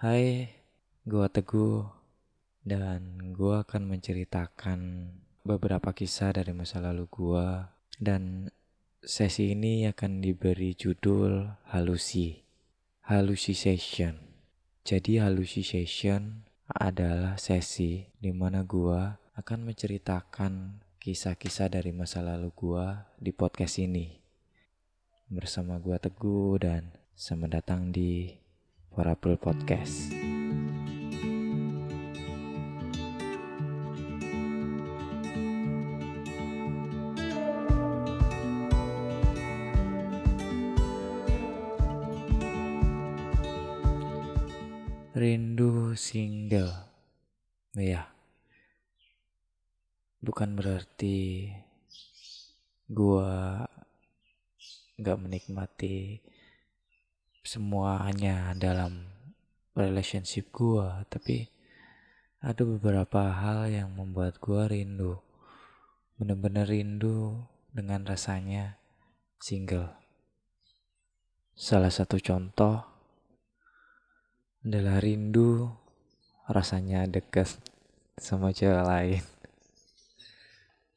Hai, gua Teguh dan gua akan menceritakan beberapa kisah dari masa lalu gua dan sesi ini akan diberi judul halusi. Halusi session. Jadi halusi session adalah sesi di mana gua akan menceritakan kisah-kisah dari masa lalu gua di podcast ini. Bersama gua Teguh dan selamat datang di Parabel Podcast. Rindu single. Ya. Bukan berarti gua nggak menikmati semuanya dalam relationship gua, tapi ada beberapa hal yang membuat gua rindu. Bener-bener rindu dengan rasanya single. Salah satu contoh adalah rindu rasanya deket sama cewek lain.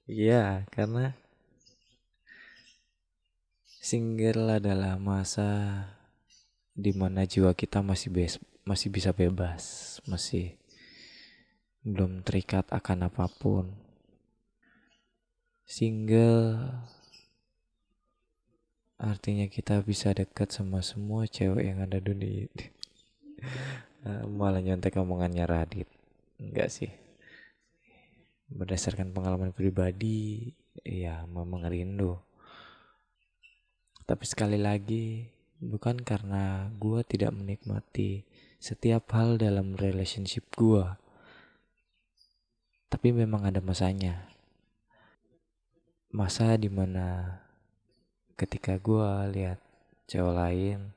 Iya, karena single adalah masa di mana jiwa kita masih bes masih bisa bebas, masih belum terikat akan apa pun. Single artinya kita bisa dekat sama semua cewek yang ada dunia ini. Malah nyontek omongannya Radit. Enggak sih berdasarkan pengalaman pribadi ya memang rindu tapi sekali lagi bukan karena gue tidak menikmati setiap hal dalam relationship gue tapi memang ada masanya. Masa di mana ketika gue lihat cewek lain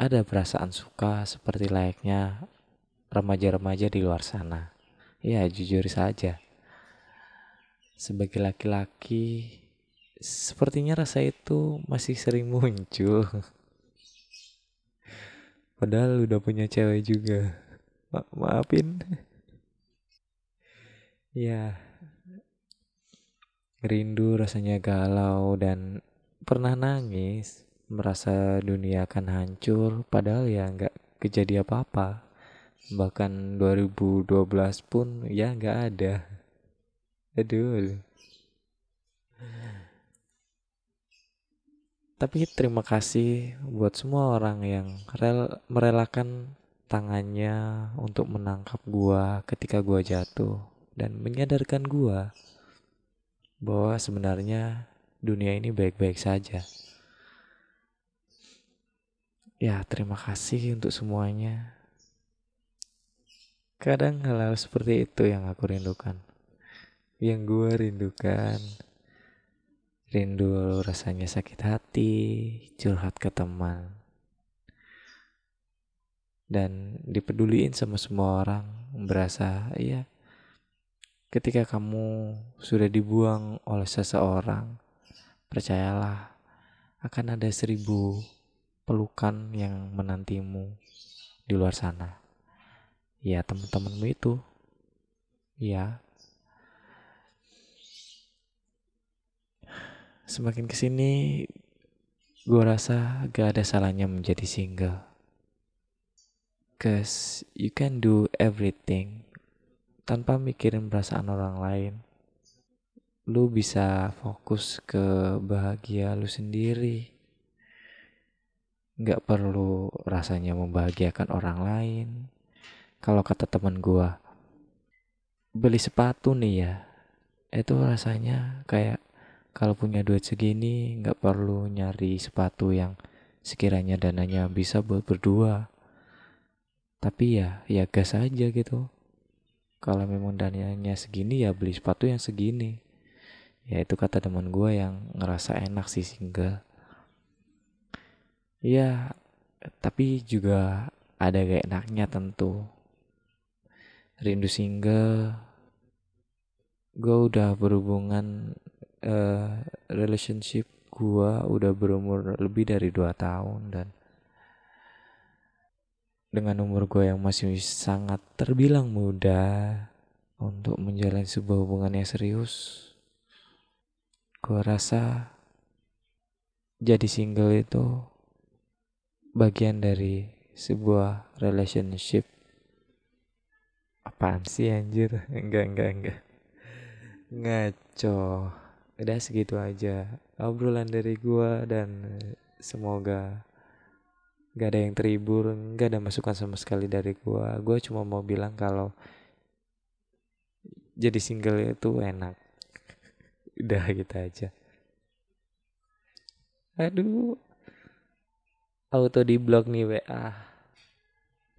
ada perasaan suka seperti layaknya remaja-remaja di luar sana. Ya jujur saja. Sebagai laki-laki, sepertinya rasa itu masih sering muncul. Padahal udah punya cewek juga. Ma maafin. ya. Rindu rasanya galau dan pernah nangis. Merasa dunia akan hancur padahal ya nggak kejadian apa-apa bahkan 2012 pun ya nggak ada aduh tapi terima kasih buat semua orang yang rel merelakan tangannya untuk menangkap gua ketika gua jatuh dan menyadarkan gua bahwa sebenarnya dunia ini baik-baik saja. Ya, terima kasih untuk semuanya. Kadang hal-hal seperti itu yang aku rindukan. Yang gue rindukan. Rindu rasanya sakit hati, curhat ke teman. Dan dipeduliin sama semua orang. Berasa, iya. Ketika kamu sudah dibuang oleh seseorang, percayalah akan ada seribu pelukan yang menantimu di luar sana ya teman-temanmu itu ya semakin ke sini gue rasa gak ada salahnya menjadi single. Cause you can do everything tanpa mikirin perasaan orang lain. Lu bisa fokus ke bahagia lu sendiri. Gak perlu rasanya membahagiakan orang lain. Kalau kata teman gua beli sepatu nih ya. Itu rasanya kayak kalau punya duit segini nggak perlu nyari sepatu yang sekiranya dananya bisa buat berdua. Tapi ya ya gas aja gitu. Kalau memang dananya segini ya beli sepatu yang segini. Ya itu kata teman gue yang ngerasa enak sih single. Ya tapi juga ada gak enaknya tentu. Rindu single. Gue udah berhubungan uh, relationship gue udah berumur lebih dari dua tahun dan dengan umur gue yang masih sangat terbilang muda untuk menjalani sebuah hubungan yang serius, gue rasa jadi single itu bagian dari sebuah relationship. Apaan sih anjir? Enggak enggak enggak. Ngaco udah segitu aja obrolan dari gua dan semoga gak ada yang terhibur gak ada masukan sama sekali dari gua. Gua cuma mau bilang kalau jadi single itu enak. Udah gitu aja. Aduh. Auto di blog nih WA